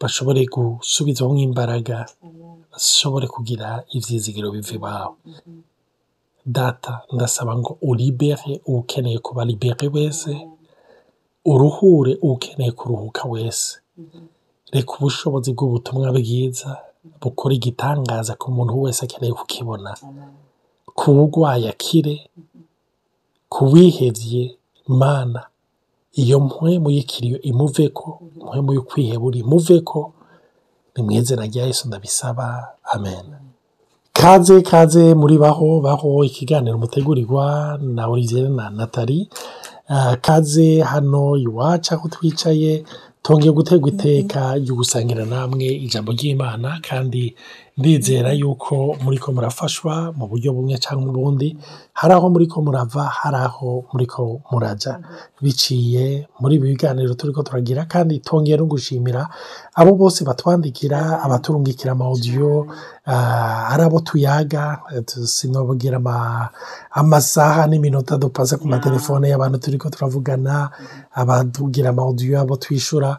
bashobore gusubizwamwo imbaraga, bashobore kugira ivyizigiro biva iwabo. data ndasaba ngo uribere ukeneye kuba libere wese uruhure ukeneye kuruhuka wese mm-hmm. reka ubushobozi bw'ubutumwa bwiza bukora igitangaza ku muntu wese akeneye kukibona ku burwayi akire mm-hmm. ku wihebye mana iyo mpwemu y'ikiriyo imuve ko impwemu mm-hmm. yo kwihebura imuve ko ni mu rya yesu ndabisaba amena Kaze kaze muri baho baho ikiganiro mutegurirwa na Olivier na Nathalie eh, kaze hano iwacu aho twicaye tongeye gutegwa iteka ryo gusangira namwe ijambo ry'imana kandi ndizera yuko muriko murafashwa mu buryo bumwe cyangwa ubundi hari aho muriko murava hari aho muriko murajya biciye muri ibi biganiro turi ko turagira kandi tongeye no gushimira abo bose batwandikira abaturungikira amawudiyo ah, ari abo tuyaga sinababwira amasaha n'iminota dupaze ku matelefone y'abantu turi ko turavugana abatugira amawudiyo abo twishyura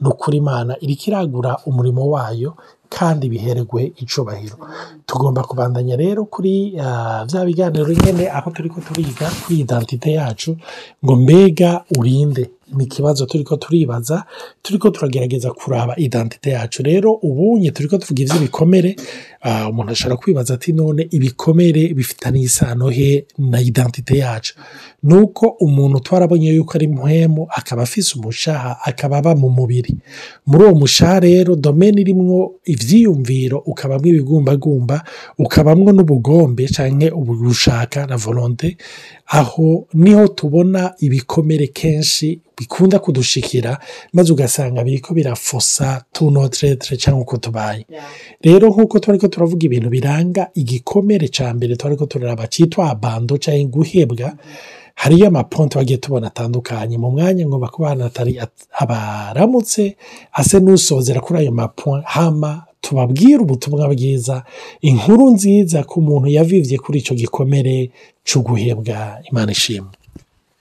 ni ukuri imana iri kiragura umurimo wayo kandi biherwe icubahiro mm. tugomba kubandanya rero kuri bya ah, biganiro nyine aho turi ko turiga kuri identite yacu ngo mbega urinde ni ikibazo turi ko turibaza turi ko turagerageza kuraba idantite yacu rero ubunye turi ko tuvuga iby'ibikomere ah, umuntu ashobora kwibaza ati none ibikomere bifitanye isano he na idantite yacu ni uko umuntu twarabonye yuko ari muhemu akaba afise umushaha akaba aba mu mubiri muri uwo mushaha rero domene irimwo ibyiyumviro ukabamwo ibigumbagumba ukabamwo n'ubugombe cyangwa ubugushaka na volonte aho niho tubona ibikomere kenshi bikunda kudushikira maze ugasanga biriko birafosa tunotiretire cyangwa uko tubaye rero nk'uko twari ko turavuga ibintu biranga igikomere cya mbere twari ko turaraba cyitwa abando cyangwa guhebwa hariyo amaponti bagiye tubona atandukanye mu mwanya ngo atari abaramutse ase n'usozera kuri ayo maponti hama tubabwire ubutumwa bwiza inkuru nziza ku muntu yavivye kuri icyo gikomere cyo guhebwa imana ishimwe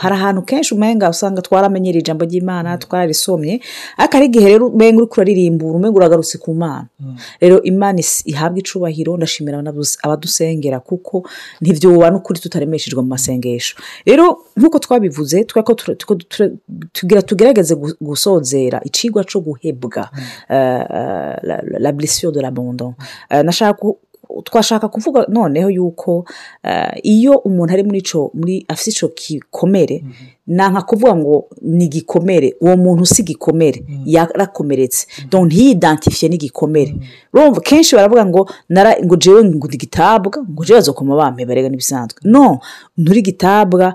hari ahantu kenshi umenga usanga twaramenyera ijambo ry'imana twararisomye ariko ari igihe rero umenga uri kuraririmbura umenga uragarutse ku mana hmm. rero imana ihabwa icubahiro ndashimira abadusengera kuko ntibyo n’ukuri ukuri tutaremeshejwe mu masengesho rero nk'uko twabivuze tugerageze gusozera icigwa cyo guhebwa hmm. eh, eh, la blessure de l'abandon eh, nashaka twashaka kuvuga noneho yuko eh, iyo umuntu ari muri ico muri afite icyo gikomere mhm. ni kuvuga ngo ni gikomere uwo muntu si igikomere mhm. yarakomeretse mhm. ntiyidantifiye n'igikomere kenshi baravuga ngo ngo jewe ngo gitabwa ngo jewe azokoma bampe barega n'ibisanzwe no nturi gitabwa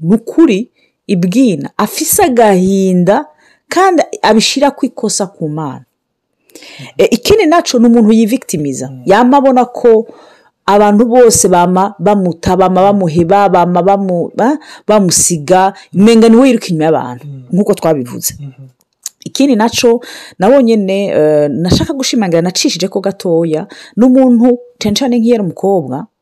ni ukuri ibwina afise agahinda kandi abishyira ku ikosa ku mana E, ikindi nacu ni umuntu yivigitimiza yaba ko abantu bose bama bamuta bama bamuheba bama bamusiga mpenga niwe wiruka inyuma y'abantu mm-hmm. nk'uko twabivuze mm-hmm. ikindi nacyo nabonye ne eh, nashaka gushimangira nacishije ko gatoya n'umuntu cyane cyane nk'iyo ari umukobwa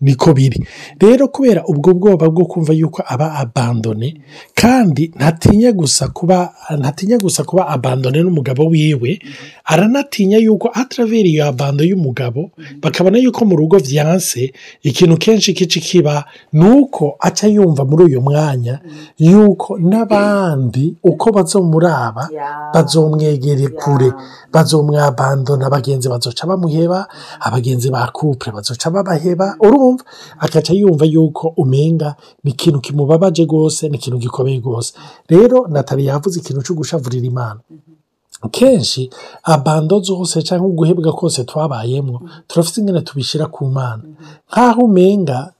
niko biri rero kubera ubwo bwoba bwo kumva yuko aba abandone kandi ntatinya gusa kuba ntatinya gusa kuba abandone n'umugabo wiwe aranatinya yuko ataravera iyo abando y'umugabo bakabona yuko mu rugo byanse ikintu kenshi kici kiba ni uko aca yumva muri uyu mwanya yuko n'abandi uko bazomuraba bazomwegere kure bazomwabandona abagenzi bazoca bamuheba abagenzi ba kupure bazoca babaheba urumva yumva akaca yumva yuko umenga ni ikintu kimubabaje rwose ni ikintu gikomeye rwose rero natali yavuze ikintu cyo gushavurira imana kenshi abando zose cyangwa uguhebwa kose twabayemo turafite ingana tubishyira ku mana nk'aho umenga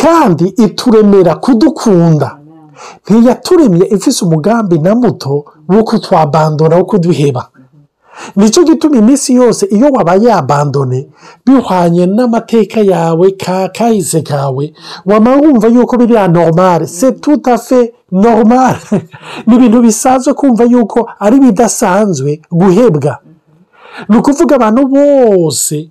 kandi ituremera kudukunda ntiyaturemye ifise umugambi na muto wo kutwabandona wo kuduheba nicyo gituma iminsi yose iyo waba yabandone bihwanye n'amateka yawe ka kahise kawe wamara wumva yuko biriya normale se tutafe normal, ni ibintu bisanzwe kumva yuko ari bidasanzwe guhebwa ni ukuvuga abantu bose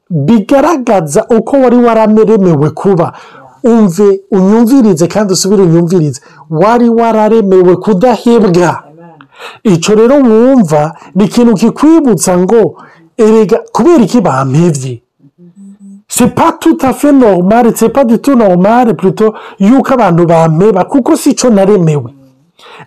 bigaragaza uko wari warameremewe kuba umve unyumvirize kandi usubire unyumvirize wari wararemewe kudahebwa icyo rero wumva ni ikintu kikwibutsa ngo erega kubera iki bampebye sepa tutafe normale sepa ditu normale puruto yuko abantu bameba kuko si cyo naremewe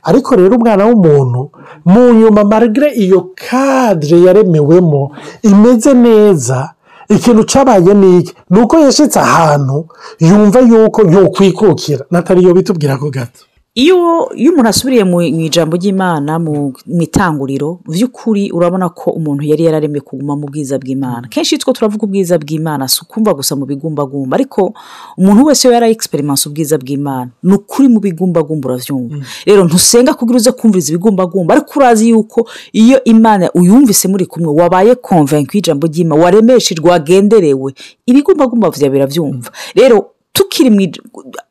ariko rero umwana w'umuntu mu nyuma marigre iyo kadire yaremewemo imeze neza ikintu cyabaye ni iki ni uko yashyitse ahantu yumva yuko yokwikukira natariyo bitubwira ko gato iyo umuntu asubiriye mu ijambo ry'imana mu itanguriro by'ukuri urabona ko umuntu yari yararemye kuguma mu bwiza bw'imana kenshi iyo turavuga ubwiza bw'imana si ukumva gusa mu bigumbagumba ariko umuntu wese yari egisperimanse ubwiza bw'imana ni ukuri mu bigumbagumba urabyumva mm. rero ntusenga kugira uze kumviriza ibigumbagumba ariko urazi yuko iyo imana uyumvise muri kumwe wabaye konvenku y'ijambo ry'imana waremeshejwe wagenderewe ibigumbagumba byawe birabyumva rero tukiri mu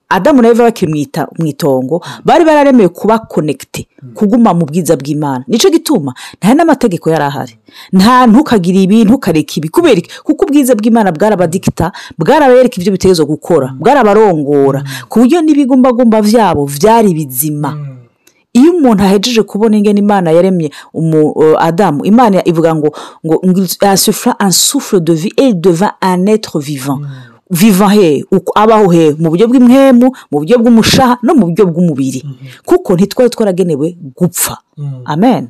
adamu na eva bakimwita mu itongo bari bararemewe kuba konegite kuguma mu bwiza bw'imana nicyo gituma nta n'amategeko yari ahari nta ntukagire ibi ntukareke ibi kubera kuko ubwiza bw'imana bwarabadikita bwarabereka ibyo bitegezo gukora bwarabarongora ku buryo n'ibigumbagumba byabo byari bizima iyo umuntu ahejeje kubona ingene imana yaremye adamu imana ivuga ngo ngo asufura ansufure dovi e deva anetre vivant viva he abaho he mu buryo bw'imwemu mu buryo bw'umushaha no mu buryo bw'umubiri mm-hmm. kuko ntitwari twaragenewe gupfa mm. amen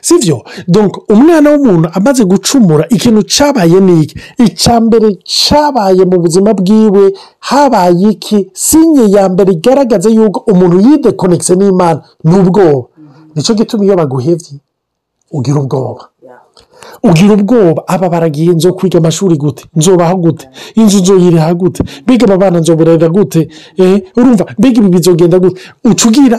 si byo umwana w'umuntu amaze gucumura ikintu cyabaye ni iki icya mbere cyabaye mu buzima bwiwe habaye iki sinye ya mbere igaragaza yuko umuntu yidekonegise n'imana ni ubwoba nicyo gituma iyo baguhebye ugira ubwoba ugira ubwoba aba baragiye nzo kwiga amashuri gute nzobaho gute inzu nzoyiriha gute mbega aba bana nzoborera gute eh, urumva mbega ibi bizogenda gute ucugira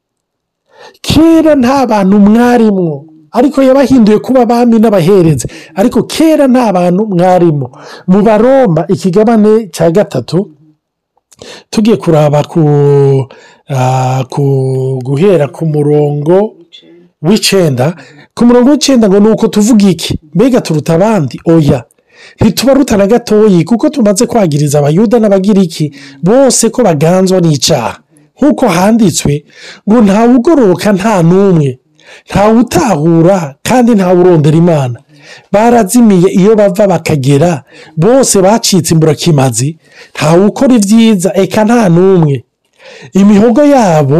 kera nta bantu mwarimwo ariko yabahinduye kuba abami n'abahereze ariko kera nta bantu mwarimo mu baromba ikigabane cya gatatu tugiye kuraba ku Ah, guhera ku murongo w'icyenda ku murongo w'icyenda ngo ni uko tuvuga iki mbega turuta abandi oya ntituba ruta na gatoyi kuko tumaze kwagiriza abayuda n'abagiriki bose ko baganzwa n'icyaha nk'uko handitswe ngo ntawugororoka nta n'umwe ntawutahura kandi ntawurondera imana barazimiye iyo bava bakagera bose bacitse imburakimazi ntawukora ibyiza eka nta n'umwe imihogo yabo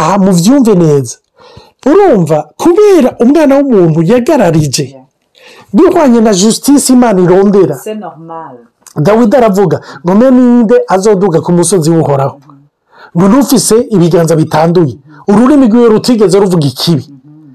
aha mubyumve neza urumva kubera umwana w'umuntu yagararije bihwanye na justice imana irondera dawidi aravuga ngo ninde azoduga ku musozi w'uhoraho mm-hmm. ngo ntufise ibiganza bitanduye ururimi rwiwe rutigeze ruvuga ikibi mm-hmm.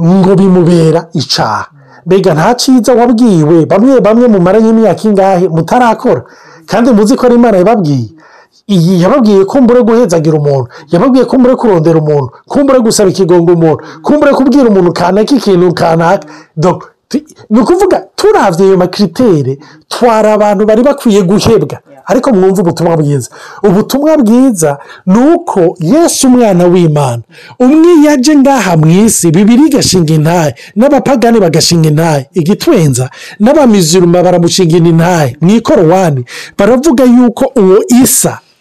ngo bimubera icaha mbega nta cyiza wabwiwe bamwe bamwe mumaranye imyaka ingahe mutarakora kandi muzi ko ari imana yababwiye iyi yababwiye ko mbure guhezagira umuntu yababwiye ko mbure kurondera umuntu ko mbure gusaba ikigongo umuntu ko mbure kubwira umuntu kanaka ikintu kanaka ni ukuvuga turabye ayo makiritere twari abantu bari bakwiye guhebwa ariko mwumva ubutumwa bwiza ubutumwa bwiza ni uko yesu umwana w'imana umwe yaje ngaha mu isi bibiri igashinga intaye n'abapagani bagashinga intaye igitwenza n'abamiziruma baramushinga intaye mu ikorowani baravuga yuko uwo isa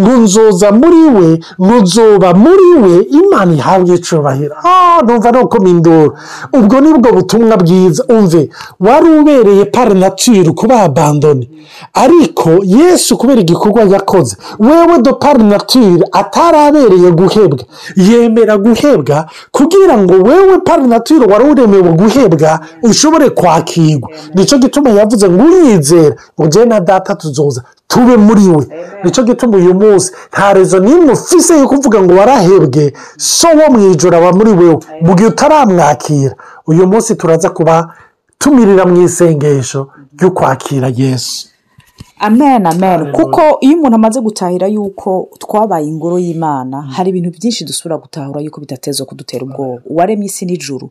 ngo nzoza muri we nzoba muri we imana ihabwe icubahiro ah numva ni uko ubwo ni bwo butumwa bwiza umve wari ubereye pari kuba abandoni ariko yesu kubera igikorwa yakoze wewe do pari natire atarabereye guhebwa yemera guhebwa kugira ngo wewe pari natire wari uremewe guhebwa ushobore kwakirwa nicyo gituma yavuze ngo uriyizera ugena data tuzoza tube muri we nicyo gituma uyu munsi nta rezo n'imwe ufise yo kuvuga ngo warahebwe so wo mu ijoro aba muri wewe mu gihe utaramwakira uyu munsi turaza kuba tumirira mu isengesho ry'ukwakira yesu amen amen kuko iyo umuntu amaze gutahira yuko twabaye ingoro y'imana mm. hari ibintu byinshi dusubira gutahura yuko bidateza kudutera ubwoba uwaremye isi n'ijuru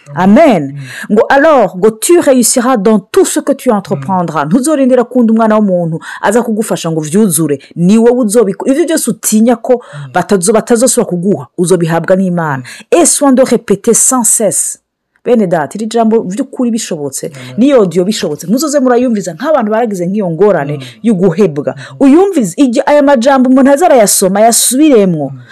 amen ngo alors ngo ture réussira dans tout ce que tu entreprendras mm. ntuzorindira kundi umwana w'umuntu aza kugufasha ngo ubyuzure ni wowe uzobikora ibyo byose utinya ko mm. batazosura kuguha uzobihabwa n'imana esi wanda repete sansesi bene dati iri jambo by'ukuri bishobotse n'iyo odiyo bishobotse muzoze murayumviza nk'abantu baragize nk'iyo ngorane mm. yo guhebwa uyumvize aya majambo umuntu aza arayasoma yasubiremwo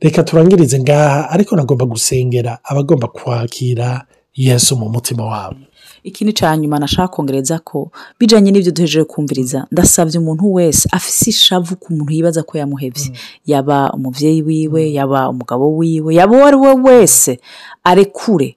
reka turangirize ngaha ariko nagomba gusengera abagomba kwakira yesu mu mutima wabo ikindi cya nyuma nashaka kongereza ko bijyanye n'ibyo duhejeje kumviriza ndasabye umuntu wese afise ishavu ku muntu yibaza ko yamuhebye mm. yaba umubyeyi wiwe yaba umugabo wiwe yaba uwo ari we wese arekure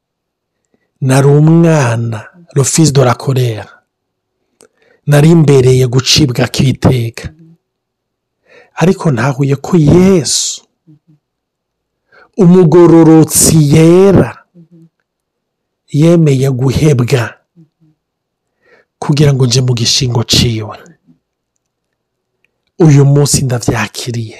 nari umwana rufizi dorakorera nari imbereye gucibwa akiteka ariko ntahuye ko yesu umugororotsi yera yemeye guhebwa kugira ngo nje mu gishingo ciwe uyu munsi ndabyakiriye